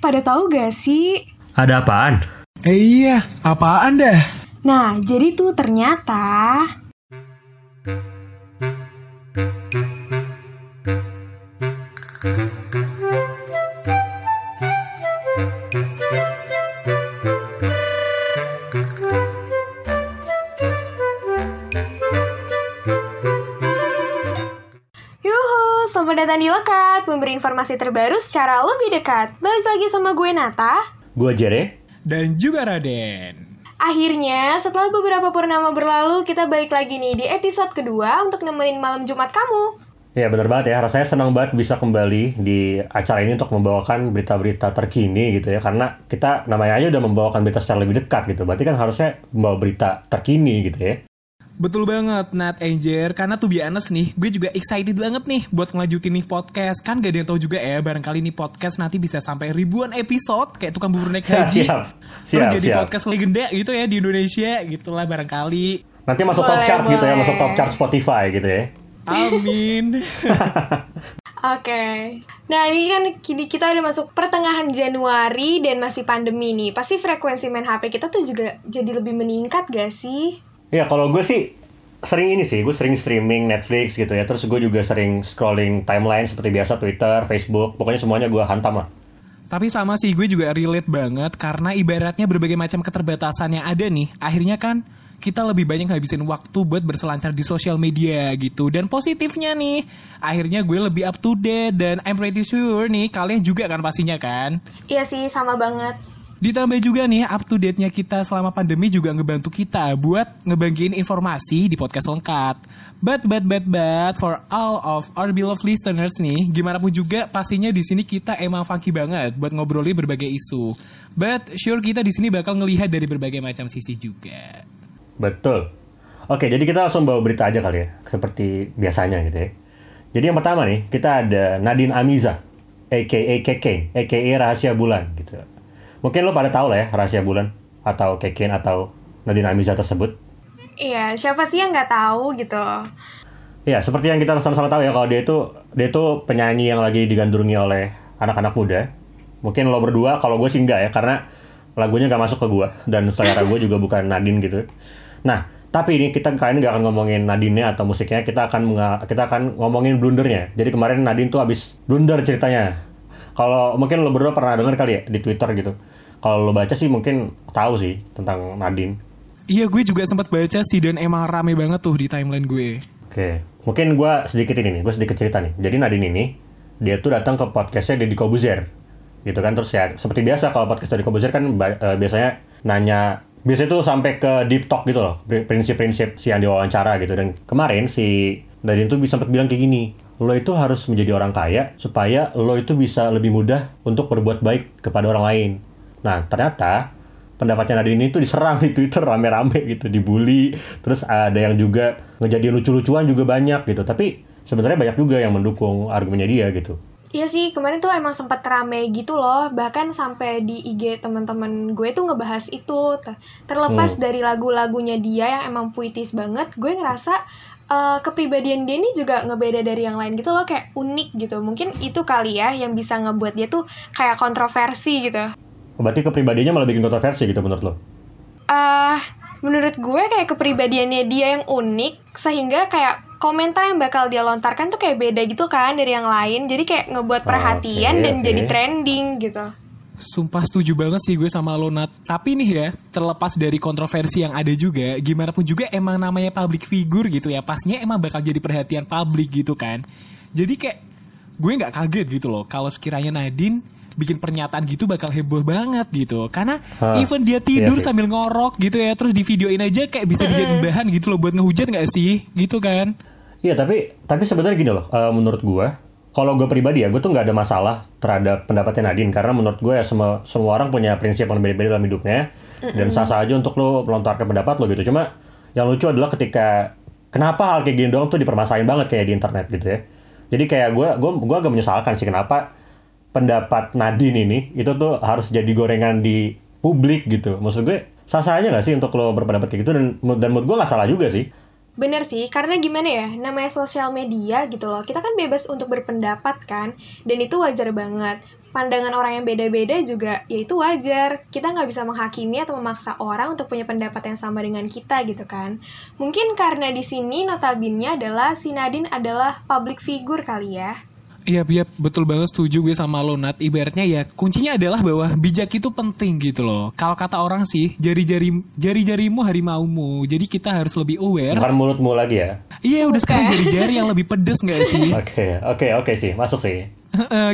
pada tahu gak sih? Ada apaan? Eh iya, apaan dah? Nah, jadi tuh ternyata... selamat datang di Lekat, memberi informasi terbaru secara lebih dekat. Balik lagi sama gue Nata. Gue Jere. Dan juga Raden. Akhirnya, setelah beberapa purnama berlalu, kita balik lagi nih di episode kedua untuk nemenin malam Jumat kamu. Ya bener banget ya, rasanya senang banget bisa kembali di acara ini untuk membawakan berita-berita terkini gitu ya. Karena kita namanya aja udah membawakan berita secara lebih dekat gitu. Berarti kan harusnya membawa berita terkini gitu ya. Betul banget, Nat Angel. Karena tuh honest nih, gue juga excited banget nih buat ngelanjutin nih podcast. Kan gak ada yang tahu juga ya, barangkali nih podcast nanti bisa sampai ribuan episode kayak tukang bubur naik haji. Siap, Terus siap, jadi siap. podcast legenda gitu ya di Indonesia, gitulah barangkali. Nanti masuk top Boleh, chart gitu ya, boleh. masuk top chart Spotify gitu ya. Amin. Oke. Nah, ini kan kini kita udah masuk pertengahan Januari dan masih pandemi nih. Pasti frekuensi main HP kita tuh juga jadi lebih meningkat gak sih? Iya, kalau gue sih sering ini sih, gue sering streaming Netflix gitu ya. Terus gue juga sering scrolling timeline seperti biasa Twitter, Facebook, pokoknya semuanya gue hantam lah. Tapi sama sih gue juga relate banget karena ibaratnya berbagai macam keterbatasan yang ada nih. Akhirnya kan kita lebih banyak ngabisin waktu buat berselancar di sosial media gitu. Dan positifnya nih, akhirnya gue lebih up to date dan I'm pretty sure nih kalian juga kan pastinya kan. Iya sih, sama banget. Ditambah juga nih up to date-nya kita selama pandemi juga ngebantu kita buat ngebagiin informasi di podcast lengkap. But but but but for all of our beloved listeners nih, gimana pun juga pastinya di sini kita emang funky banget buat ngobrolin berbagai isu. But sure kita di sini bakal ngelihat dari berbagai macam sisi juga. Betul. Oke, jadi kita langsung bawa berita aja kali ya, seperti biasanya gitu ya. Jadi yang pertama nih, kita ada Nadine Amiza, aka Keken, aka Rahasia Bulan gitu. Mungkin lo pada tahu lah ya Rahasia Bulan atau Keken atau Nadine Amiza tersebut. Iya, siapa sih yang nggak tahu gitu? Ya, seperti yang kita sama-sama tahu ya kalau dia itu dia itu penyanyi yang lagi digandrungi oleh anak-anak muda. Mungkin lo berdua, kalau gue sih enggak ya, karena lagunya nggak masuk ke gue dan selera gue juga bukan Nadine gitu. Nah, tapi ini kita kali ini nggak akan ngomongin Nadine-nya atau musiknya, kita akan kita akan ngomongin blundernya. Jadi kemarin Nadine tuh habis blunder ceritanya. Kalau mungkin lo berdua pernah dengar kali ya di Twitter gitu. Kalau lo baca sih mungkin tahu sih tentang Nadine. Iya gue juga sempat baca sih dan emang rame banget tuh di timeline gue. Oke, mungkin gue sedikit ini nih, gue sedikit cerita nih. Jadi Nadine ini, dia tuh datang ke podcastnya Deddy Kobuzer, gitu kan. Terus ya, seperti biasa kalau podcast Deddy Kobuzer kan eh, biasanya nanya, biasanya tuh sampai ke deep talk gitu loh, pri- prinsip-prinsip si yang diwawancara gitu. Dan kemarin si Nadine tuh bisa sempat bilang kayak gini, lo itu harus menjadi orang kaya supaya lo itu bisa lebih mudah untuk berbuat baik kepada orang lain. Nah, ternyata pendapatnya Nadine itu diserang di Twitter rame-rame gitu, dibully. Terus ada yang juga ngejadiin lucu-lucuan juga banyak gitu. Tapi sebenarnya banyak juga yang mendukung argumennya dia gitu. Iya sih, kemarin tuh emang sempat rame gitu loh. Bahkan sampai di IG teman-teman gue tuh ngebahas itu. Ter- Terlepas Hmm. dari lagu-lagunya dia yang emang puitis banget, gue ngerasa eh, kepribadian dia ini juga ngebeda dari yang lain gitu loh, kayak unik gitu. Mungkin itu kali ya yang bisa ngebuat dia tuh kayak kontroversi gitu. Berarti kepribadiannya malah bikin kontroversi gitu menurut lo? eh menurut gue kayak kepribadiannya dia yang unik sehingga kayak komentar yang bakal dia lontarkan tuh kayak beda gitu kan dari yang lain jadi kayak ngebuat perhatian Oke, dan jadi trending gitu Sumpah setuju banget sih gue sama lo Nat. Tapi nih ya, terlepas dari kontroversi yang ada juga, gimana pun juga emang namanya public figure gitu ya, pastinya emang bakal jadi perhatian publik gitu kan. Jadi kayak gue nggak kaget gitu loh kalau sekiranya Nadine bikin pernyataan gitu bakal heboh banget gitu. Karena Hah, even dia tidur iya sambil ngorok gitu ya, terus di videoin aja kayak bisa dijadiin bahan gitu loh buat ngehujat nggak sih? Gitu kan. Iya tapi tapi sebenarnya gini loh, eh, menurut gue, kalau gue pribadi ya, gue tuh nggak ada masalah terhadap pendapatnya Nadine karena menurut gue ya semua semua orang punya prinsip yang berbeda-beda dalam hidupnya dan sah-sah aja untuk lo melontarkan pendapat lo gitu. Cuma yang lucu adalah ketika kenapa hal kayak gini doang tuh dipermasalahin banget kayak di internet gitu ya. Jadi kayak gue gue gue agak menyesalkan sih kenapa pendapat Nadine ini itu tuh harus jadi gorengan di publik gitu. Maksud gue sah-sah aja nggak sih untuk lo berpendapat kayak gitu dan dan menurut gue nggak salah juga sih. Bener sih, karena gimana ya, namanya sosial media gitu loh. Kita kan bebas untuk berpendapat kan, dan itu wajar banget. pandangan orang yang beda-beda juga ya itu wajar. Kita nggak bisa menghakimi atau memaksa orang untuk punya pendapat yang sama dengan kita gitu kan. Mungkin karena di sini notabene adalah si Nadine adalah public figure kali ya. Iya, iya, betul banget setuju gue sama lo, Nat. Ibaratnya ya, kuncinya adalah bahwa bijak itu penting gitu loh. Kalau kata orang sih, jari-jari jari-jarimu harimaumu. Jadi kita harus lebih aware. Bukan mulutmu lagi ya. Iya, udah Bukan. sekarang jari-jari yang lebih pedes nggak sih? Oke, oke, oke sih, masuk sih.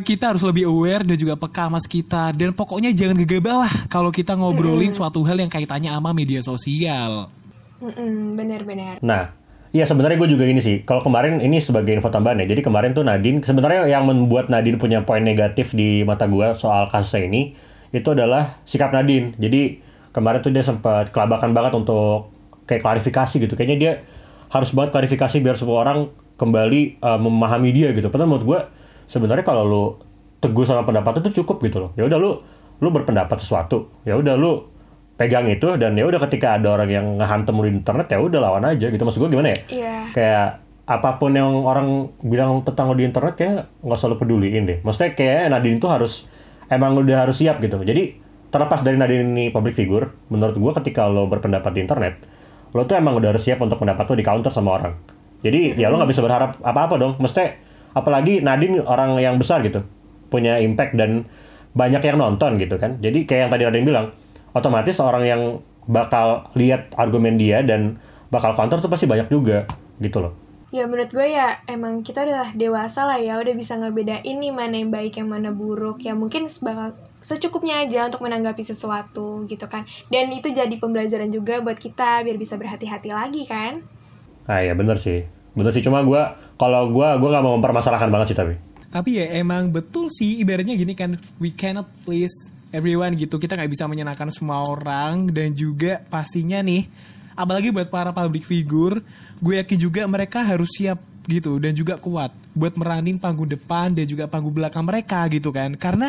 Kita harus lebih aware dan juga peka sama sekitar. Dan pokoknya jangan gegabah lah kalau kita ngobrolin suatu hal yang kaitannya sama media sosial. Mm-mm, bener-bener. Nah, iya sebenarnya gue juga gini sih. Kalau kemarin ini sebagai info tambahan ya. Jadi kemarin tuh Nadine sebenarnya yang membuat Nadine punya poin negatif di mata gue soal kasusnya ini itu adalah sikap Nadine. Jadi kemarin tuh dia sempat kelabakan banget untuk kayak klarifikasi gitu. Kayaknya dia harus banget klarifikasi biar semua orang kembali uh, memahami dia gitu. Padahal menurut gue sebenarnya kalau lu teguh sama pendapat itu cukup gitu loh. Ya udah lu lu berpendapat sesuatu. Ya udah lu pegang itu dan ya udah ketika ada orang yang ngehantem lu di internet ya udah lawan aja gitu. Maksud gue gimana ya? Iya. kayak apa pun yang orang bilang tentang lu di internet kayak nggak selalu peduliin deh. Maksudnya kayak Nadine tuh harus emang udah harus siap gitu. Jadi terlepas dari Nadine ini public figure menurut gue ketika lo berpendapat di internet lo tuh emang udah harus siap untuk pendapat lo di counter sama orang. Jadi ya lo nggak bisa berharap apa-apa dong. Maksudnya apalagi Nadine orang yang besar gitu punya impact dan banyak yang nonton gitu kan. Jadi kayak yang tadi Nadine bilang otomatis orang yang bakal lihat argumen dia dan bakal counter tuh pasti banyak juga gitu loh Ya menurut gue ya emang kita udah dewasa lah ya Udah bisa ngebedain nih mana yang baik yang mana buruk Ya mungkin bakal secukupnya aja untuk menanggapi sesuatu gitu kan Dan itu jadi pembelajaran juga buat kita biar bisa berhati-hati lagi kan Ah ya bener sih, bener sih. Cuma gue, kalau gue, gue nggak mau mempermasalahkan banget sih tapi. Tapi ya emang betul sih ibaratnya gini kan we cannot please everyone gitu. Kita nggak bisa menyenangkan semua orang dan juga pastinya nih apalagi buat para public figure, gue yakin juga mereka harus siap gitu dan juga kuat buat meranin panggung depan dan juga panggung belakang mereka gitu kan. Karena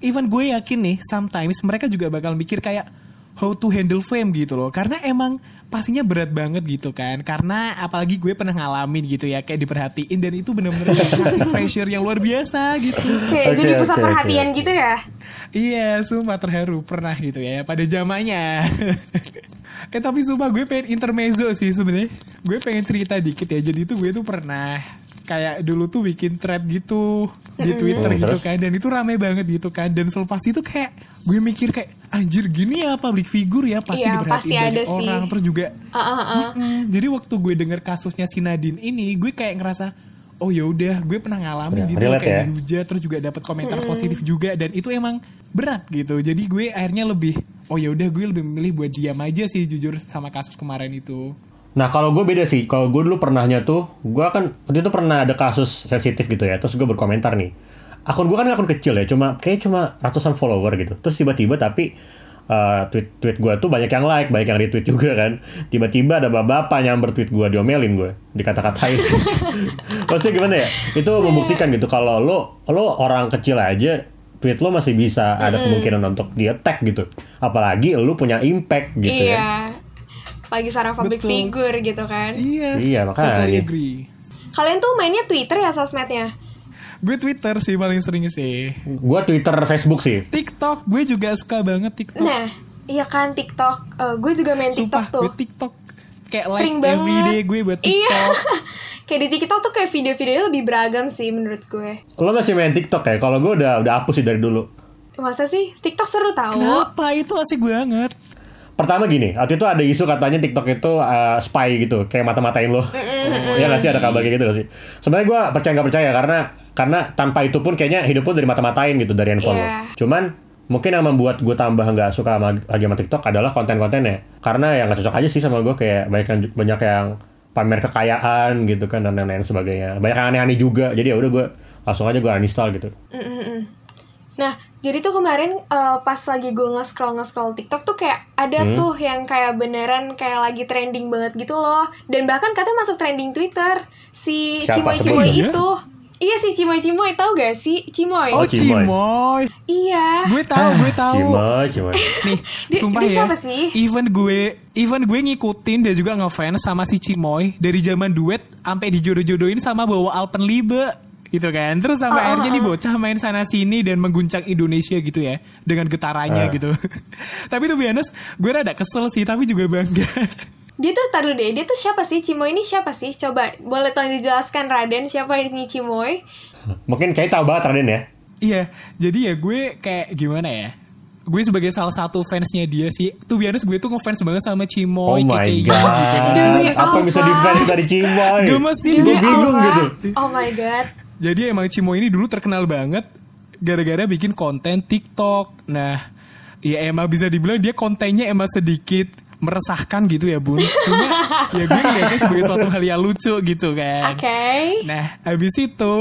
even gue yakin nih sometimes mereka juga bakal mikir kayak how to handle fame gitu loh. Karena emang pastinya berat banget gitu kan. Karena apalagi gue pernah ngalamin gitu ya kayak diperhatiin dan itu bener-bener kasih pressure yang luar biasa gitu. Kayak Oke, jadi pusat oke, perhatian oke. gitu ya? Iya sumpah terharu pernah gitu ya pada zamannya. Eh tapi sumpah gue pengen intermezzo sih sebenarnya. Gue pengen cerita dikit ya jadi itu gue tuh pernah kayak dulu tuh bikin thread gitu di Twitter Hmm, gitu kan. Dan itu rame banget gitu kan. Dan selepas itu kayak gue mikir kayak anjir gini ya public figure ya? Pasti Iya, diperhatiin pasti banyak ada sih. orang. Terus juga ah, ah. Mm, jadi waktu gue denger kasusnya si Nadine ini gue kayak ngerasa oh ya udah gue pernah ngalamin Ya, gitu kayak ya. dihujat terus juga dapat komentar positif juga. Dan itu emang berat gitu. Jadi gue akhirnya lebih oh ya udah gue lebih memilih buat diam aja sih jujur sama kasus kemarin itu Nah kalau gue beda sih, kalau gue dulu pernahnya tuh, gue kan waktu itu pernah ada kasus sensitif gitu ya, terus gue berkomentar nih. Akun gue kan akun kecil ya, cuma kayak cuma ratusan follower gitu. Terus tiba-tiba tapi uh, tweet tweet gue tuh banyak yang like, banyak yang retweet juga kan. Tiba-tiba ada bapak-bapak nyamber tweet gue, diomelin gue, dikata-katain. Maksudnya gimana ya? Itu membuktikan gitu kalau lo lo orang kecil aja tweet lo masih bisa ada kemungkinan untuk di attack gitu. Apalagi lo punya impact gitu ya. Iya Apalagi seorang public Betul. figure gitu kan iya Iya, makanya. totally agree Kalian tuh mainnya Twitter ya sosmednya? gue Twitter sih paling sering sih Gue Twitter, Facebook sih. TikTok gue juga suka banget TikTok Nah, iya kan TikTok. Eh, gue juga main Sumpah TikTok tuh. gue TikTok kayak like Sering banget. everyday gue buat Iya. TikTok kayak di TikTok tuh kayak video-videonya lebih beragam sih menurut gue. Lo masih main TikTok ya? Kalau gue udah udah hapus sih dari dulu. Masa sih TikTok seru tau? Kenapa itu asik banget Pertama gini, waktu itu ada isu katanya TikTok itu uh, spy gitu, kayak mata-matain lo. Iya nggak sih ada kabar kayak gitu sih? Sebenarnya gue percaya nggak percaya karena karena tanpa itu pun kayaknya hidup lo dari mata-matain gitu dari handphone Iya. lo. Cuman mungkin yang membuat gue tambah nggak suka sama, lagi sama TikTok adalah konten-kontennya. Karena yang nggak cocok aja sih sama gue kayak banyak yang banyak yang pamer kekayaan gitu kan dan lain-lain sebagainya. Banyak yang aneh-aneh juga. Jadi ya udah gue langsung aja gue uninstall gitu. Mm-mm-mm. Nah, jadi tuh kemarin eh, pas lagi gue nge-scroll nge-scroll TikTok tuh kayak ada Hmm. tuh yang kayak beneran kayak lagi trending banget gitu loh. Dan bahkan katanya masuk trending Twitter si Siapa Cimoy Cimoy sebutnya? itu. Iya si Cimoy Cimoy tahu gak sih Cimoy? Oh, Oh, Cimoy. Cimoy. Iya. Gue tahu, gue tahu. Cimoy, Cimoy. Nih, Dia- sumpah dia ya. siapa sih? Even gue, even gue ngikutin dan juga ngefans sama si Cimoy dari zaman duet sampai dijodoh-jodohin sama bawa Alpenliebe. Gitu kan. Terus sampai Oh, oh, akhirnya nih oh. bocah main sana sini dan mengguncang Indonesia gitu ya dengan getarannya Ah. gitu. tapi tuh honest, gue rada kesel sih tapi juga bangga. Dia tuh taruh deh, dia tuh siapa sih? Cimoy ini siapa sih? Coba boleh tolong dijelaskan Raden siapa ini Cimoy? Mungkin kayak tahu banget Raden ya. Iya, jadi ya gue kayak gimana ya? Gue sebagai salah satu fansnya dia sih, tuh biasa gue tuh ngefans banget sama Oh Cimoy my KKI god. gitu kan. Apa yang bisa defense dari Cimoy? Gemesin Gue gitu. bingung gitu. Oh my god. Jadi emang Cimoy ini dulu terkenal banget gara-gara bikin konten TikTok. Nah, ya emang bisa dibilang dia kontennya emang sedikit meresahkan gitu ya bun. Cuma ya gue ngeliatnya sebagai suatu hal yang lucu gitu kan. Oke. Nah, habis itu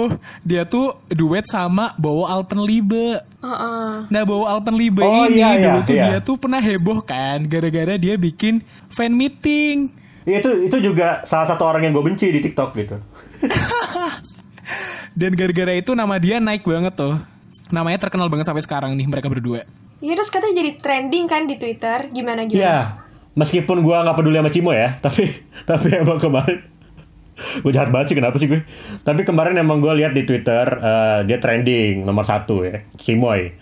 dia tuh duet sama Bowo Alpenliebe. Heeh. Nah, Bowo Alpenliebe Oh, ini iya, iya, dulu tuh iya. dia tuh pernah heboh kan gara-gara dia bikin fan meeting. Iya, itu itu juga salah satu orang yang gue benci di TikTok gitu. Dan gara-gara itu nama dia naik banget tuh. Namanya terkenal banget sampai sekarang nih mereka berdua. Ya terus katanya jadi trending kan di Twitter. Gimana gimana? Iya, meskipun gue nggak peduli sama Cimoy ya, tapi tapi emang kemarin gue jahat banget sih kenapa sih gue? Tapi kemarin emang gue lihat di Twitter eh, dia trending nomor satu ya, Cimoy.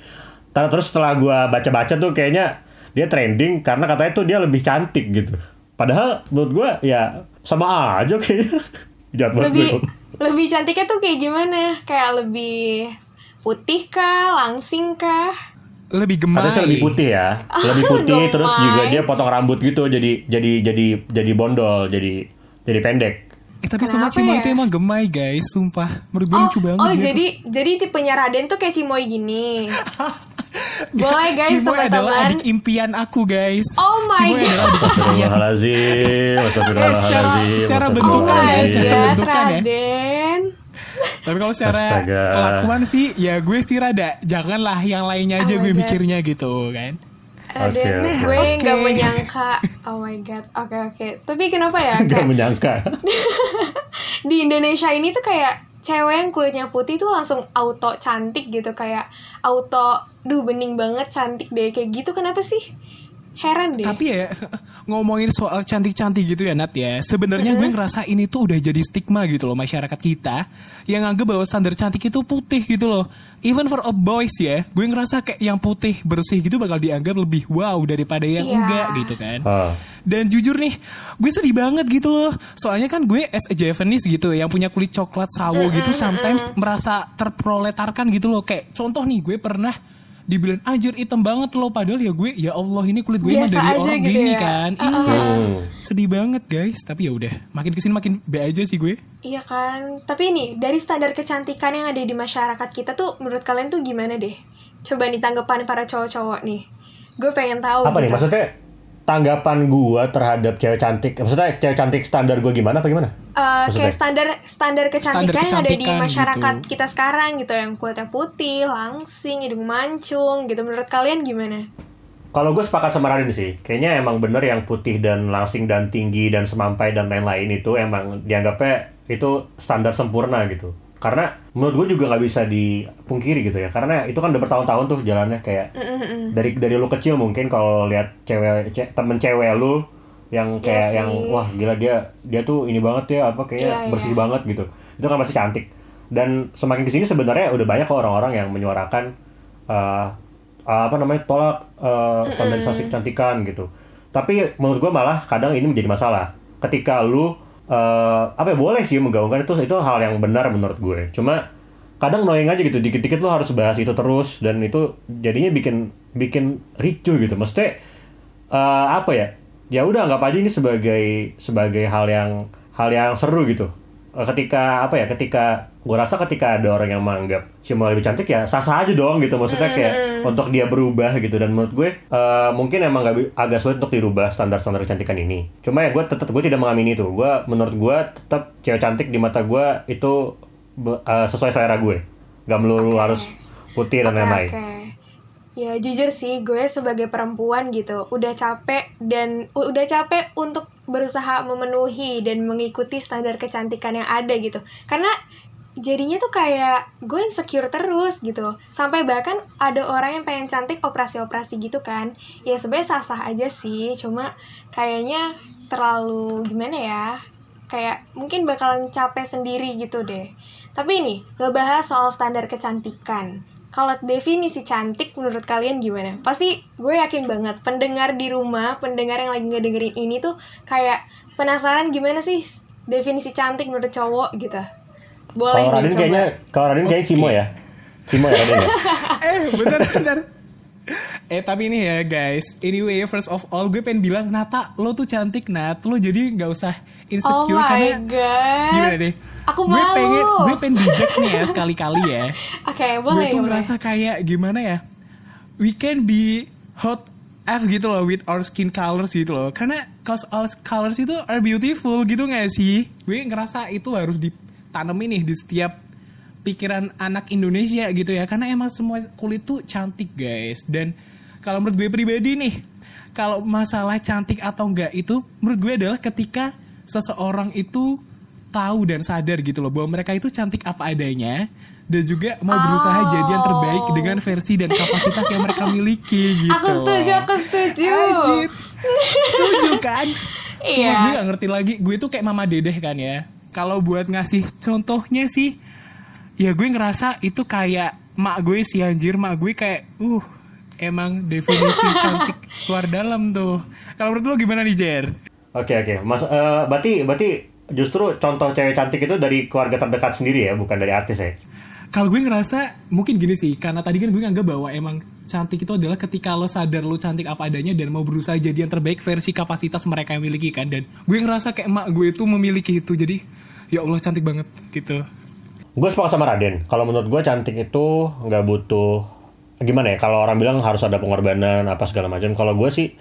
Terus setelah gue baca-baca tuh kayaknya dia trending karena katanya tuh dia lebih cantik gitu. Padahal menurut gue ya sama aja kayaknya. Jahat banget Lebih gue. Lebih cantiknya tuh kayak gimana? Kayak lebih putih kah, langsing kah? Lebih gemai. Katanya sih lebih putih ya, lebih putih terus juga dia potong rambut gitu jadi jadi jadi jadi bondol, jadi jadi pendek. Eh tapi sama Kenapa Cimoy ya? itu emang gemai guys, sumpah. Menurut gue Oh, lucu banget oh dia tuh. jadi jadi tipenya Raden tuh kayak Cimoy gini. Boleh guys Cimoy adalah teman-teman. adik impian aku guys. Oh my Cimoy adalah adik impian. Astagfirullahaladzim, Eh, secara- astagfirullahaladzim, secara Oh bentukan ya, secara god, bentukan ya. Raden. Tapi kalau secara Astaga. kelakuan sih, ya gue sih rada. Janganlah yang lainnya aja Oh gue God. mikirnya gitu kan. Oke. gue nggak Oke. menyangka. Oh my god. Oke oke. Tapi kenapa ya? Gak Kayak menyangka. di Indonesia ini tuh kayak cewek yang kulitnya putih tuh langsung auto cantik gitu kayak auto duh bening banget cantik deh kayak gitu kenapa sih heran deh Tapi ya ngomongin soal cantik-cantik gitu ya Nat ya. Sebenarnya gue ngerasa ini tuh udah jadi stigma gitu loh masyarakat kita yang anggap bahwa standar cantik itu putih gitu loh. Even for a boys ya, gue ngerasa kayak yang putih bersih gitu bakal dianggap lebih wow daripada yang Iya. enggak gitu kan. Oh. Dan jujur nih, gue sedih banget gitu loh. Soalnya kan gue as a Japanese gitu yang punya kulit coklat sawo gitu sometimes merasa terproletarkan gitu loh. Kayak contoh nih gue pernah dibilang anjir hitam banget loh padahal ya gue ya Allah ini kulit gue emang Biasa dari aja orang gitu gini ya. kan. Uh-uh. Iya. Hmm. Sedih banget guys, tapi ya udah. Makin ke sini makin B aja sih gue. iya kan tapi ini dari standar kecantikan yang ada di masyarakat kita tuh menurut kalian tuh gimana deh coba nih tanggapan para cowok-cowok nih gue pengen tahu Apa nih gitu. maksudnya tanggapan gua terhadap cewek cantik? Maksudnya cewek cantik standar gua gimana apa gimana? Maksudnya? kayak standar standar kecantikan, yang ada di kecantikan masyarakat gitu. kita sekarang gitu yang kulitnya putih, langsing, hidung mancung gitu menurut kalian gimana? Kalau gue sepakat sama Raden sih, kayaknya emang bener yang putih dan langsing dan tinggi dan semampai dan lain-lain itu emang dianggapnya itu standar sempurna gitu. Karena menurut gue juga nggak bisa dipungkiri gitu ya, karena itu kan udah bertahun-tahun tuh jalannya kayak Mm-mm-mm. dari dari lu kecil mungkin kalau lihat cewek ce- temen cewek lu yang Iya kayak sih. yang wah gila dia dia tuh ini banget ya apa kayak Iya, bersih iya. banget gitu itu kan masih cantik dan semakin ke sini sebenarnya udah banyak kok orang-orang yang menyuarakan eh, apa namanya tolak eh, standarisasi kecantikan gitu tapi menurut gua malah kadang ini menjadi masalah ketika lu eh, apa ya boleh sih menggaungkan itu itu hal yang benar menurut gue. Cuma kadang annoying aja gitu dikit-dikit lu harus bahas itu terus dan itu jadinya bikin bikin ricu gitu. Maksudnya eh, apa ya ya udah anggap aja ini sebagai sebagai hal yang hal yang seru gitu. Eh, ketika apa ya ketika gue rasa ketika ada orang yang menganggap Cimoy lebih cantik ya sah sah aja dong gitu. Maksudnya kayak untuk dia berubah gitu. Dan menurut gue eh, mungkin emang gak, agak sulit untuk dirubah standar standar kecantikan ini. Cuma ya gue tetap gue tidak mengamini itu. Gue menurut gue tetap cewek cantik di mata gue itu eh, sesuai selera gue. Gak melulu Oke. harus putih dan lain-lain. oke. Ya jujur sih gue sebagai perempuan gitu udah capek dan udah capek untuk berusaha memenuhi dan mengikuti standar kecantikan yang ada gitu. Karena jadinya tuh kayak gue insecure terus gitu. Sampai bahkan ada orang yang pengen cantik operasi-operasi gitu kan. Ya sebenarnya sah-sah aja sih, cuma kayaknya terlalu gimana ya? Kayak mungkin bakalan capek sendiri gitu deh. Tapi ini, ngebahas soal standar kecantikan. Kalau definisi cantik menurut kalian gimana? Pasti gue yakin banget pendengar di rumah, pendengar yang lagi ngedengerin ini tuh kayak penasaran gimana sih definisi cantik menurut cowok gitu. Boleh Kalau coba. kayaknya, kalau Raden kayaknya Cimo ya. Cimo ya Raden ya. eh bentar bentar Eh tapi ini ya guys Anyway first of all Gue pengen bilang Nata lo tuh cantik Nat Lo jadi nggak usah Oh insecure my Karena god. Gimana deh Aku gue malu. pengen Gue pengen bijak nih ya Sekali-kali ya Oke, Gue boleh. tuh boleh. ngerasa kayak Gimana ya We can be hot F gitu loh with our skin colors gitu loh karena cause all colors itu are beautiful gitu gak sih gue ngerasa itu harus ditanemin nih di setiap pikiran anak Indonesia gitu ya karena emang semua kulit tuh cantik guys dan kalau menurut gue pribadi nih kalau masalah cantik atau enggak itu menurut gue adalah ketika seseorang itu tahu dan sadar gitu loh bahwa mereka itu cantik apa adanya dan juga mau berusaha jadi yang terbaik dengan versi dan kapasitas yang mereka miliki gitu. Aku setuju, aku setuju. Anjir. Setuju kan? Iya. Semua gue gak ngerti lagi. Gue tuh kayak mama dedeh kan ya. Kalau buat ngasih contohnya sih, ya gue ngerasa itu kayak mak gue sih anjir. Mak gue kayak, uh, emang definisi cantik luar dalam tuh. Kalau menurut lo gimana nih Jer? Oke oke. Mas, eh, berarti berarti justru contoh cewek cantik itu dari keluarga terdekat sendiri ya, bukan dari artis ya. Kalau gue ngerasa mungkin gini sih, karena tadi kan gue nganggap bahwa emang cantik itu adalah ketika lo sadar lo cantik apa adanya dan mau berusaha jadi yang terbaik versi kapasitas mereka yang miliki kan. Dan gue ngerasa kayak emak gue itu memiliki itu, jadi ya Allah cantik banget gitu. Gue sepakat sama Raden. Kalau menurut gue cantik itu nggak butuh gimana ya? Kalau orang bilang harus ada pengorbanan apa segala macam. Kalau gue sih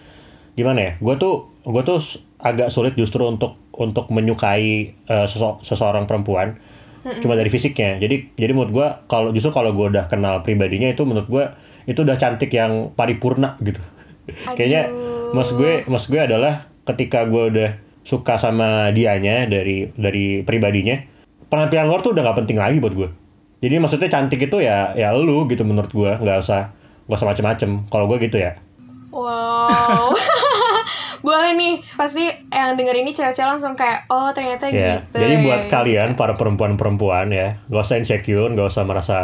gimana ya? Gue tuh gue tuh agak sulit justru untuk untuk menyukai sese- seseorang perempuan cuma dari fisiknya. Jadi jadi menurut gue kalau justru kalau gue udah kenal pribadinya itu menurut gue itu udah cantik yang paripurna gitu. Kayaknya mas gue mas gue adalah ketika gue udah suka sama dianya dari dari pribadinya penampilan luar tuh udah nggak penting lagi buat gue. Jadi maksudnya cantik itu ya ya lu gitu menurut gue nggak usah nggak usah macem-macem. Kalau gue gitu ya. Wow. Boleh nih, pasti yang denger ini cewek-cewek langsung kayak, oh ternyata Ya, gitu. jadi buat gitu. kalian para perempuan-perempuan ya, nggak usah insecure, nggak usah merasa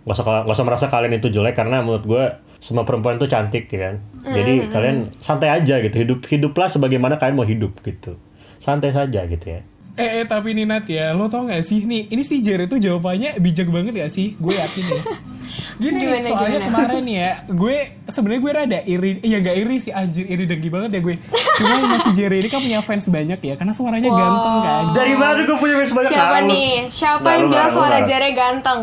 nggak usah nggak usah merasa kalian itu jelek karena menurut gue semua perempuan itu cantik ya kan. Jadi kalian santai aja gitu, hidup hiduplah sebagaimana kalian mau hidup gitu, santai saja gitu ya. Eh, eh tapi nih Nat ya, lo tau gak sih nih, ini si Jer itu jawabannya bijak banget gak sih? Gue yakin ya. Gini nih, Gimana, soalnya gimana? kemarin ya, gue sebenarnya gue rada iri, ya gak iri sih anjir, iri dengki banget ya gue. Cuma yang si Jer ini kan punya fans banyak ya, karena suaranya Wow. ganteng kan. Dari mana gue punya fans banyak Siapa Nah, nih? Siapa Nah, yang bilang suara jare ganteng?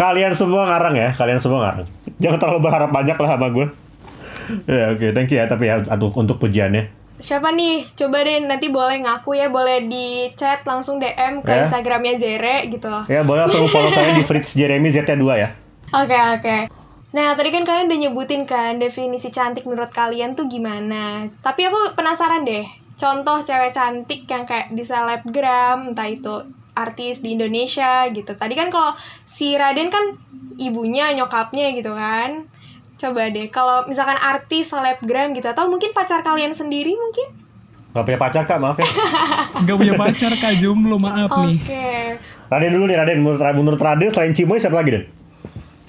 Kalian semua ngarang ya, kalian semua ngarang. Jangan terlalu berharap banyak lah sama gue. ya oke, thank you ya tapi ya untuk untuk pujiannya. Siapa nih? Coba deh nanti boleh ngaku ya, boleh di chat langsung DM ke Ya. Instagramnya Jere gitu. Ya boleh langsung follow saya di Fritz Jeremy ZT2 ya. Oke oke. Nah tadi kan kalian udah nyebutin kan definisi cantik menurut kalian tuh gimana. Tapi aku penasaran deh. Contoh cewek cantik yang kayak di selebgram, entah itu artis di Indonesia gitu. Tadi kan kalau si Raden kan ibunya, nyokapnya gitu kan. Coba deh, kalau misalkan artis selebgram gitu atau mungkin pacar kalian sendiri mungkin? Gak punya pacar kak, maaf ya. Gak punya pacar kak jomblo maaf Oke. nih. Raden dulu nih Raden, menurut, menurut Raden selain Cimoy siapa lagi Den?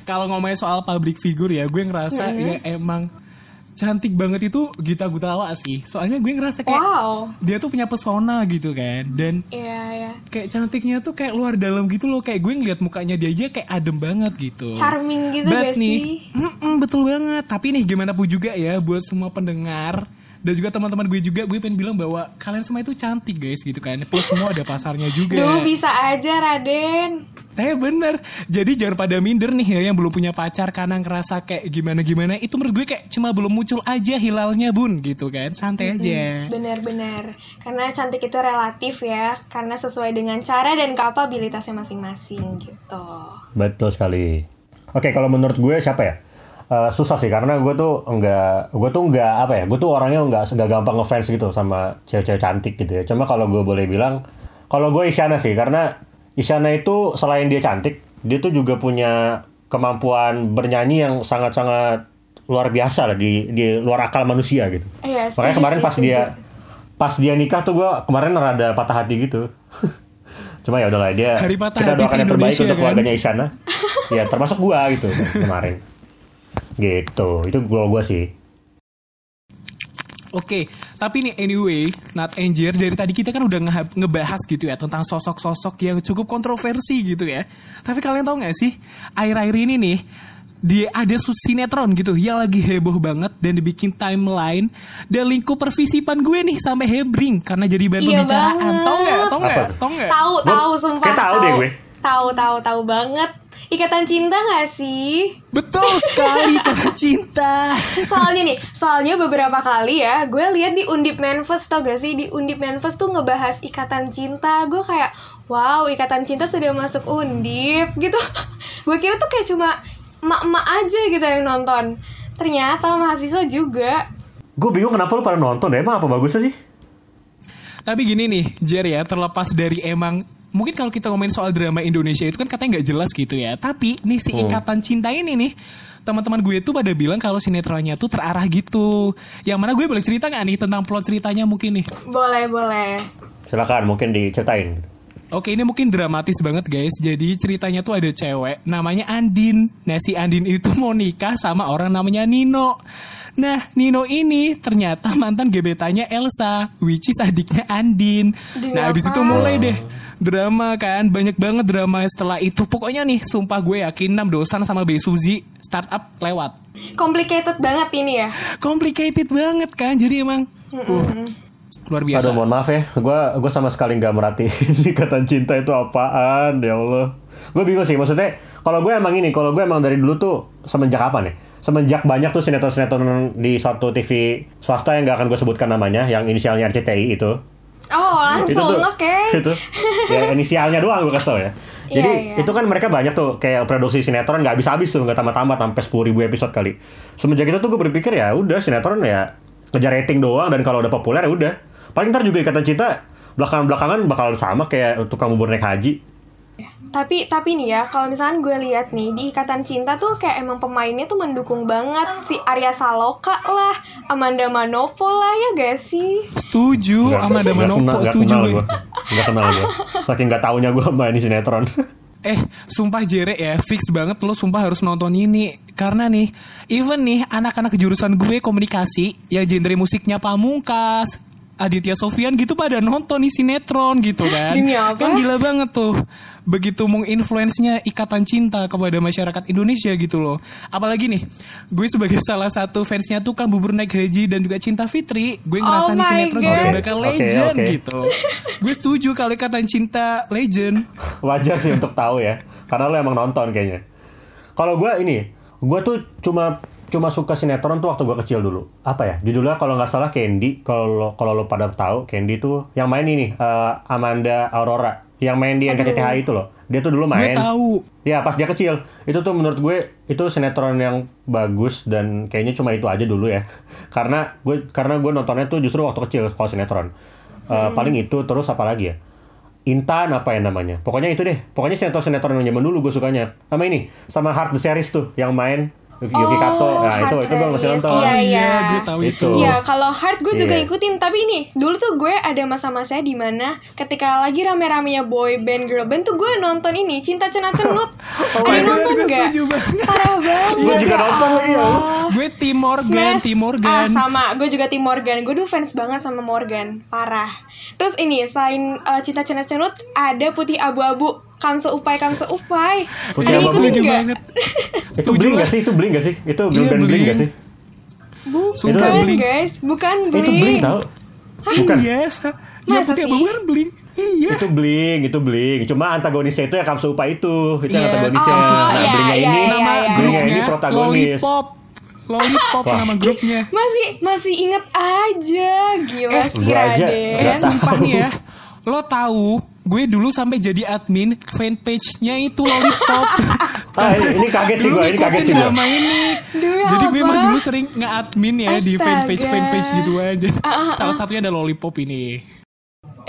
Kalau ngomongin soal public figure ya, gue ngerasa ya emang cantik banget itu Gita Gutawa sih. Soalnya gue ngerasa kayak Wow. dia tuh punya pesona gitu kan, dan Iya ya. kayak cantiknya tuh kayak luar dalam gitu loh kayak gue ngeliat mukanya dia aja kayak adem banget gitu Charming gitu But gak nih, sih? mm-mm, betul banget tapi nih gimana pun juga ya buat semua pendengar dan juga teman-teman gue juga gue pengen bilang bahwa kalian semua itu cantik guys gitu kan plus semua ada pasarnya juga Duh bisa aja Raden. Eh bener Jadi jangan pada minder nih ya Yang belum punya pacar Karena ngerasa kayak gimana-gimana Itu menurut gue kayak Cuma belum muncul aja hilalnya bun Gitu kan Santai aja Benar-benar. Karena cantik itu relatif ya, karena sesuai dengan cara dan kapabilitasnya masing-masing gitu. Betul sekali. Oke, kalau menurut gue siapa ya? Eh, susah sih karena gue tuh enggak, gue tuh enggak apa ya? Gue tuh orangnya enggak enggak gampang ngefans gitu sama cewek-cewek cantik gitu ya. Cuma kalau gue boleh bilang, kalau gue Isyana sih karena Isyana itu selain dia cantik, dia tuh juga punya kemampuan bernyanyi yang sangat-sangat luar biasa lah di di luar akal manusia gitu. Iya, Makanya setuju kemarin pas dia pas dia nikah tuh gue kemarin rada patah hati gitu. Cuma ya udahlah dia Hari patah kita doakan yang terbaik untuk kan? keluarganya Isyana. ya termasuk gua gitu kemarin. Gitu. Itu gua gua sih. Oke, tapi nih anyway, Nat Anjir dari tadi kita kan udah nge- ngebahas gitu ya tentang sosok-sosok yang cukup kontroversi gitu ya. Tapi kalian tahu nggak sih, akhir-akhir ini nih dia ada sinetron gitu yang lagi heboh banget dan dibikin timeline dan lingkup pervisipan gue nih sampai hebring karena jadi bahan Iya pembicaraan. banget. Tahu nggak? Tahu nggak? Tahu nggak? Tahu, tahu sumpah. kayak tahu deh gue. Tahu, tahu, tahu banget. Ikatan cinta gak sih? Betul sekali kata cinta. Soalnya nih, soalnya beberapa kali ya, gue lihat di Undip Manifest tau gak sih? Di Undip Manifest tuh ngebahas ikatan cinta. Gue kayak, wow, ikatan cinta sudah masuk Undip gitu. gue kira tuh kayak cuma emak-emak aja gitu yang nonton. Ternyata mahasiswa juga. Gue bingung kenapa lu pada nonton ya? Emang apa bagusnya sih? Tapi gini nih, Jer ya, terlepas dari emang mungkin kalau kita ngomongin soal drama Indonesia itu kan katanya nggak jelas gitu ya. Tapi nih si Hmm. ikatan cinta ini nih, teman-teman gue tuh pada bilang kalau sinetronnya tuh terarah gitu. Yang mana gue boleh cerita nggak nih tentang plot ceritanya mungkin nih? Boleh, boleh. Silakan mungkin diceritain. Oke ini mungkin dramatis banget guys. Jadi ceritanya tuh ada cewek Namanya Andin. Nah si Andin itu mau nikah sama orang namanya Nino. Nah Nino ini ternyata mantan gebetannya Elsa Which is adiknya Andin. Demi Nah abis itu mulai deh Drama kan? Banyak banget drama setelah itu. Pokoknya nih sumpah gue yakin 6 dosan sama Bae Suzy Startup lewat. Complicated banget ini ya. Complicated banget kan? Jadi emang uh, Luar biasa Aduh mohon maaf ya, gue gua sama sekali nggak merhatiin ikatan cinta itu apaan, ya Allah. Gue bingung sih, maksudnya kalau gue emang ini, kalau gue emang dari dulu tuh semenjak kapan ya? Semenjak banyak tuh sinetron-sinetron di suatu TV swasta yang gak akan gue sebutkan namanya, yang inisialnya RCTI itu. Oh, langsung, oke. Itu, ya inisialnya doang gue kasih tau ya. Jadi Iya, iya. itu kan mereka banyak tuh kayak produksi sinetron nggak habis-habis tuh nggak tamat-tamat sampai sepuluh ribu episode kali. Semenjak itu tuh gue berpikir ya udah sinetron ya ngejar rating doang dan kalau udah populer ya udah. Paling ntar juga ikatan cinta belakang-belakangan bakal sama kayak tukang bubur naik haji. Tapi tapi nih ya, kalau misalkan gue lihat nih di Ikatan Cinta tuh kayak emang pemainnya tuh mendukung banget si Arya Saloka lah, Amanda Manopo lah ya gak sih? Setuju sama nggak Manopo kenal- nggak Setuju kenal gue. Nggak kenal gue. Saking nggak taunya gue main di sinetron. Eh, sumpah Jere ya, fix banget lo sumpah harus nonton ini. Karena nih, even nih anak-anak jurusan gue komunikasi, ya genre musiknya Pamungkas, Aditya Sofian gitu pada nonton nih sinetron gitu kan. Demi apa? Kan gila banget tuh. Begitu menginfluence-nya ikatan cinta kepada masyarakat Indonesia gitu loh. Apalagi nih, gue sebagai salah satu fansnya tuh kan bubur naik haji dan juga cinta Fitri, gue ngerasa Oh nih my sinetron God. juga bakal legend oke. gitu. gue setuju kalau ikatan cinta legend. Wajar sih untuk tahu ya, karena lo emang nonton kayaknya. Kalau gue ini, gue tuh cuma cuma suka sinetron tuh waktu gue kecil dulu. Apa ya? Judulnya kalau nggak salah Candy. Kalau kalau lo pada tahu Candy tuh yang main ini eh, Amanda Aurora, yang main di. NKCTH itu loh. Dia tuh dulu Gue main. tahu. Ya pas dia kecil, itu tuh menurut gue itu sinetron yang bagus dan kayaknya cuma itu aja dulu ya. Karena gue karena gue nontonnya tuh justru waktu kecil kalau sinetron. Eh, Paling itu terus apa lagi ya? Intan apa ya namanya? Pokoknya itu deh. Pokoknya sinetron-sinetron yang zaman dulu gue sukanya. Sama ini, sama Heart the Series tuh yang main Yuki, Yuki Kato. Nah, itu itu gue masih nonton. Iya, Oh iya. iya, gue tahu itu. Itu. Iya, kalau Heart gue juga Iya. ikutin. Tapi ini, dulu tuh gue ada masa-masanya di mana ketika lagi rame-ramenya boy band, girl band tuh gue nonton ini, Cinta Cenat Cenut. Oh ada God, nonton gue nggak? setuju banget. Parah banget. Gue juga ya nonton lagi ya. Gue Tim Morgan. Tim Morgan. Ah, sama. Gue juga Tim Morgan. Gue dulu fans banget sama Morgan. Parah. Terus ini, selain uh, Cinta Cenat Cenut, ada Putih Abu-Abu. Kamse Upai, Kamse Upai. Putih Ada yang ikutin setuju nggak? banget. Itu Setuju bling lah. gak sih? Itu bling gak sih? Itu Iya, band bling Bling. gak sih? Bukan, Bling. guys. Bukan Bling. Itu bling tau? Bukan. Iya, sa- ya Masa putih sih? abu kan bling. Iya. itu bling, itu bling. Cuma antagonisnya itu yang Kamsupa itu, itu yang Iya, antagonisnya. Kamsupa. nah, iya, blingnya iya, ini, iya, Nama iya. blingnya grupnya ini protagonis. Lollipop. Lollipop Wah. nama grupnya. Masih masih inget aja. Gila Eh, sih Raden. Eh, nggak sumpah nih ya. Lo tahu, gue dulu sampai jadi admin fanpage-nya itu Lollipop. Ah, ini, ini kaget sih Dulu gue, ini kaget sih gue. drama ini. Demi Jadi gue emang dulu sering nge-admin ya di Astaga. fanpage-fanpage gitu aja. Ah, ah, ah. Salah satunya ada Lollipop ini.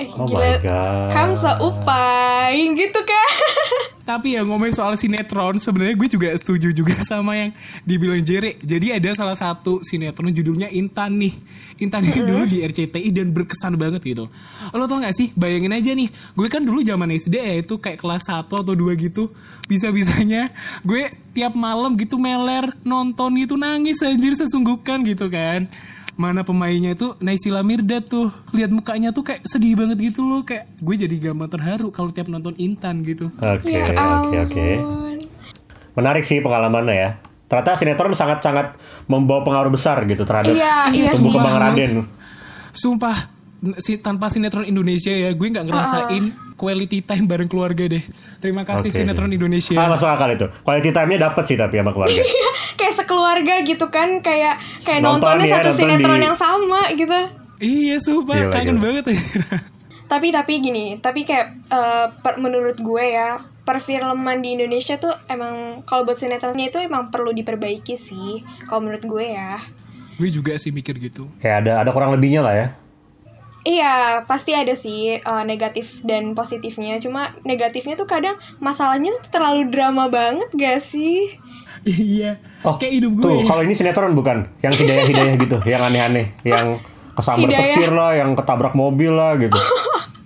Eh, Oh gila. my god. Kamsa Upai gitu kan. tapi ya ngomongin soal sinetron, sebenarnya gue juga setuju juga sama yang dibilang Jere. Jadi ada salah satu sinetron judulnya Intan nih. Intan ini dulu di RCTI dan berkesan banget gitu. Lo tau gak sih, bayangin aja nih, gue kan dulu zaman SD ya itu kayak kelas 1 atau 2 gitu. Bisa-bisanya gue tiap malam gitu meler, nonton gitu, nangis anjir sesungguhkan gitu kan mana pemainnya itu Naysila Mirdad tuh lihat mukanya tuh kayak sedih banget gitu loh kayak gue jadi gampang terharu kalau tiap nonton Intan gitu Oke, Ya oke, oke. ampun. Menarik sih pengalamannya ya. Ternyata sinetron sangat-sangat membawa pengaruh besar gitu terhadap Iya, iya tumbuh kembang Raden. sumpah si tanpa sinetron Indonesia ya gue nggak ngerasain quality time bareng keluarga deh terima kasih Oke. sinetron Indonesia Ah, masuk akal itu. Quality time-nya dapat sih tapi sama keluarga. kayak sekeluarga gitu kan kayak kayak Nonton nontonnya ya, satu nonton sinetron di- yang sama gitu iya sumpah Gila, kangen gila. banget ya tapi tapi gini tapi kayak eh, per- menurut gue ya perfilman di Indonesia tuh emang kalau buat sinetronnya itu emang perlu diperbaiki sih kalau menurut gue ya gue juga sih mikir gitu Kayak ada ada kurang lebihnya lah ya. Iya, pasti ada sih eh, negatif dan positifnya. Cuma negatifnya tuh kadang masalahnya tuh terlalu drama banget gak sih? iya Oh, kayak hidup gue Tuh, kalau ini sinetron bukan? Yang hidayah-hidayah gitu, yang aneh-aneh, yang kesambar Hidayah. petir lah, yang ketabrak mobil lah gitu.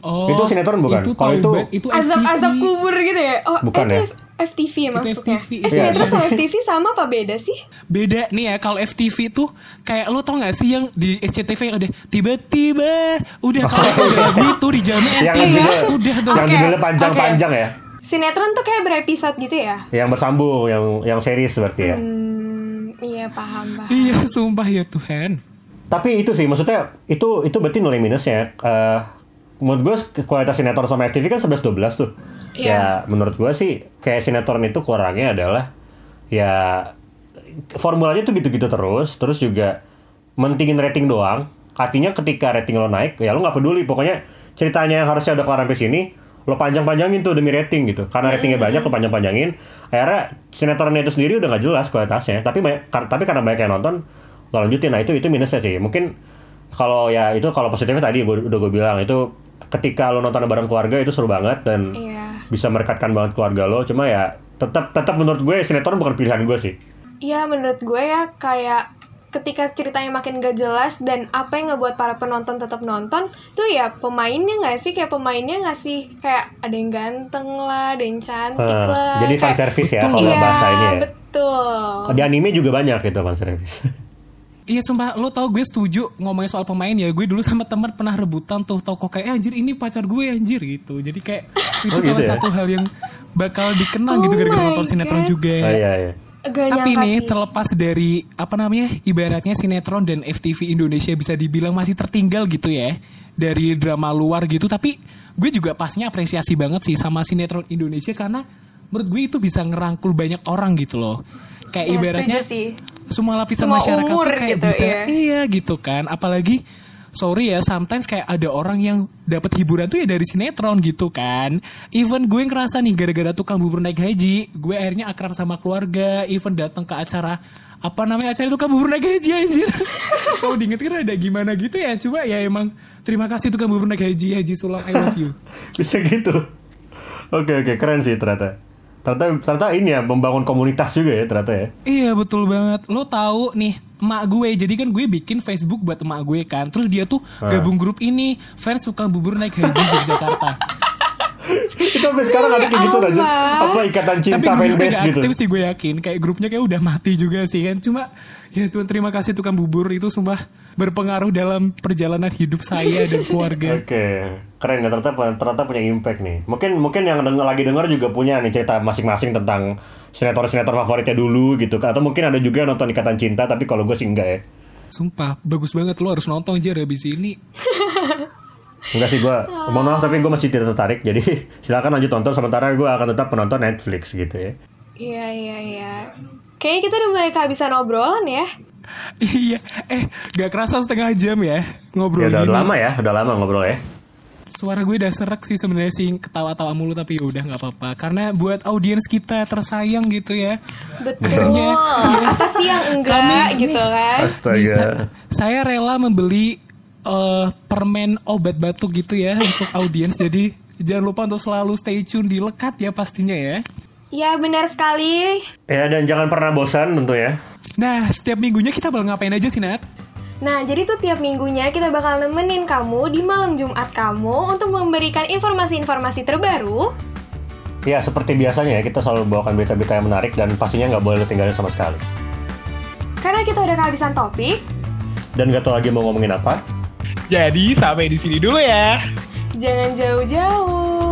oh, Itu sinetron bukan? itu Kalau itu- itu Azab-azab FTV. kubur gitu ya? Oh, Bukan itu ya? F- FTV ya Itu masuknya. FTV, Eh, iya. sinetron sama FTV sama apa beda sih? Beda nih ya kalau FTV tuh kayak lo tau gak sih yang di SCTV yang ada tiba-tiba udah kalau lagu itu di yang FTV udah tuh. yang judulnya panjang-panjang ya. Sinetron tuh kayak berepisode gitu ya? Yang bersambung, yang yang series berarti ya. Hmm, iya paham paham. Iya sumpah ya Tuhan. Tapi itu sih maksudnya itu itu berarti nilai minusnya. Eh menurut gue kualitas sinetron sama FTV kan 11 12 tuh. Iya. Ya menurut gue sih kayak sinetron itu kurangnya adalah ya formulanya tuh gitu-gitu terus, terus juga mentingin rating doang. Artinya ketika rating lo naik, ya lo nggak peduli. Pokoknya ceritanya yang harusnya udah kelar sampai sini, lo panjang-panjangin tuh demi rating gitu. Karena ratingnya banyak, lo panjang-panjangin. Akhirnya sinetronnya itu sendiri udah nggak jelas kualitasnya. Tapi tapi karena banyak yang nonton, lo lanjutin. Nah itu itu minusnya sih. Mungkin kalau ya itu kalau positifnya tadi gua, udah gue bilang itu ketika lo nonton bareng keluarga itu seru banget dan Iya. bisa merekatkan banget keluarga lo. Cuma ya tetap tetap menurut gue sinetron bukan pilihan gue sih. Iya menurut gue ya kayak ketika ceritanya makin gak jelas dan apa yang ngebuat para penonton tetap nonton tuh ya pemainnya nggak sih kayak pemainnya nggak sih kayak ada yang ganteng lah ada yang cantik Nah, lah jadi fan service ya kalau iya bahasa ini ya. betul Di anime juga banyak gitu fan service. Iya sumpah lo tau gue setuju ngomongin soal pemain ya Gue dulu sama teman pernah rebutan tuh Tau kok kayak "Eh, anjir ini pacar gue anjir gitu Jadi kayak itu Oh, gitu salah ya? satu hal yang bakal dikenal Oh gitu Gara-gara nonton sinetron juga Oh, iya iya. Gak Tapi nih sih. terlepas dari apa namanya ibaratnya sinetron dan FTV Indonesia bisa dibilang masih tertinggal gitu ya dari drama luar gitu. Tapi gue juga pasnya apresiasi banget sih sama sinetron Indonesia karena menurut gue itu bisa ngerangkul banyak orang gitu loh. Kayak Ya, ibaratnya setuju sih. Semua lapisan Semua masyarakat umur tuh kayak gitu, bisa iya. iya gitu kan. Apalagi sorry ya sometimes kayak ada orang yang dapat hiburan tuh ya dari sinetron gitu kan even gue ngerasa nih gara-gara tukang bubur naik haji gue akhirnya akrab sama keluarga even datang ke acara apa namanya acara tukang bubur naik haji anjir kalau diingetin ada gimana gitu ya cuma ya emang terima kasih tukang bubur naik haji haji sulam I love you Bisa gitu. Oke oke keren sih ternyata. Ternyata ternyata ini ya membangun komunitas juga ya ternyata ya. Iya betul banget. Lo tahu nih emak gue. Jadi kan gue bikin Facebook buat emak gue kan. Terus dia tuh Ah. gabung grup ini fans suka bubur naik haji di Jakarta. itu sampai sekarang ada kayak gitu aja. Apa ikatan cinta Tapi grupnya fanbase gak gitu. aktif sih gue yakin. Kayak grupnya kayak udah mati juga sih kan. Cuma ya Tuhan terima kasih tukang bubur itu sumpah berpengaruh dalam perjalanan hidup saya dan keluarga. Oke, keren ya ternyata ternyata punya impact nih. Mungkin mungkin yang denger, lagi denger juga punya nih cerita masing-masing tentang sinetron-sinetron favoritnya dulu gitu. Atau mungkin ada juga yang nonton Ikatan Cinta, tapi kalau gue sih enggak ya. Sumpah bagus banget lo harus nonton aja habis ini. Enggak sih gue, mohon maaf tapi gue masih tidak tertarik. Jadi silakan lanjut tonton sementara gue akan tetap penonton Netflix gitu ya. Iya iya iya. Kayaknya kita udah mulai kehabisan obrolan ya. iya, eh gak kerasa setengah jam ya ngobrol Ya udah, gini. udah lama ya, udah lama ngobrol ya. Suara gue udah serak sih sebenarnya sih ketawa-tawa mulu tapi ya udah nggak apa-apa karena buat audiens kita tersayang gitu ya. Betul. Akhirnya, Apa sih yang enggak Kami- gitu kan? Astaga. Bisa, saya rela membeli eh, permen obat batuk gitu ya untuk audiens jadi Jangan lupa untuk selalu stay tune di Lekat ya pastinya ya. Ya benar sekali. Ya dan jangan pernah bosan tentu ya. Nah, setiap minggunya kita bakal ngapain aja sih, Nat? Nah, jadi tuh tiap minggunya kita bakal nemenin kamu di malam Jumat kamu untuk memberikan informasi-informasi terbaru. Ya seperti biasanya ya kita selalu bawakan berita-berita yang menarik dan pastinya nggak boleh ketinggalan sama sekali. Karena kita udah kehabisan topik, Dan nggak tahu lagi mau ngomongin apa. Jadi, sampai di sini dulu ya. jangan jauh-jauh.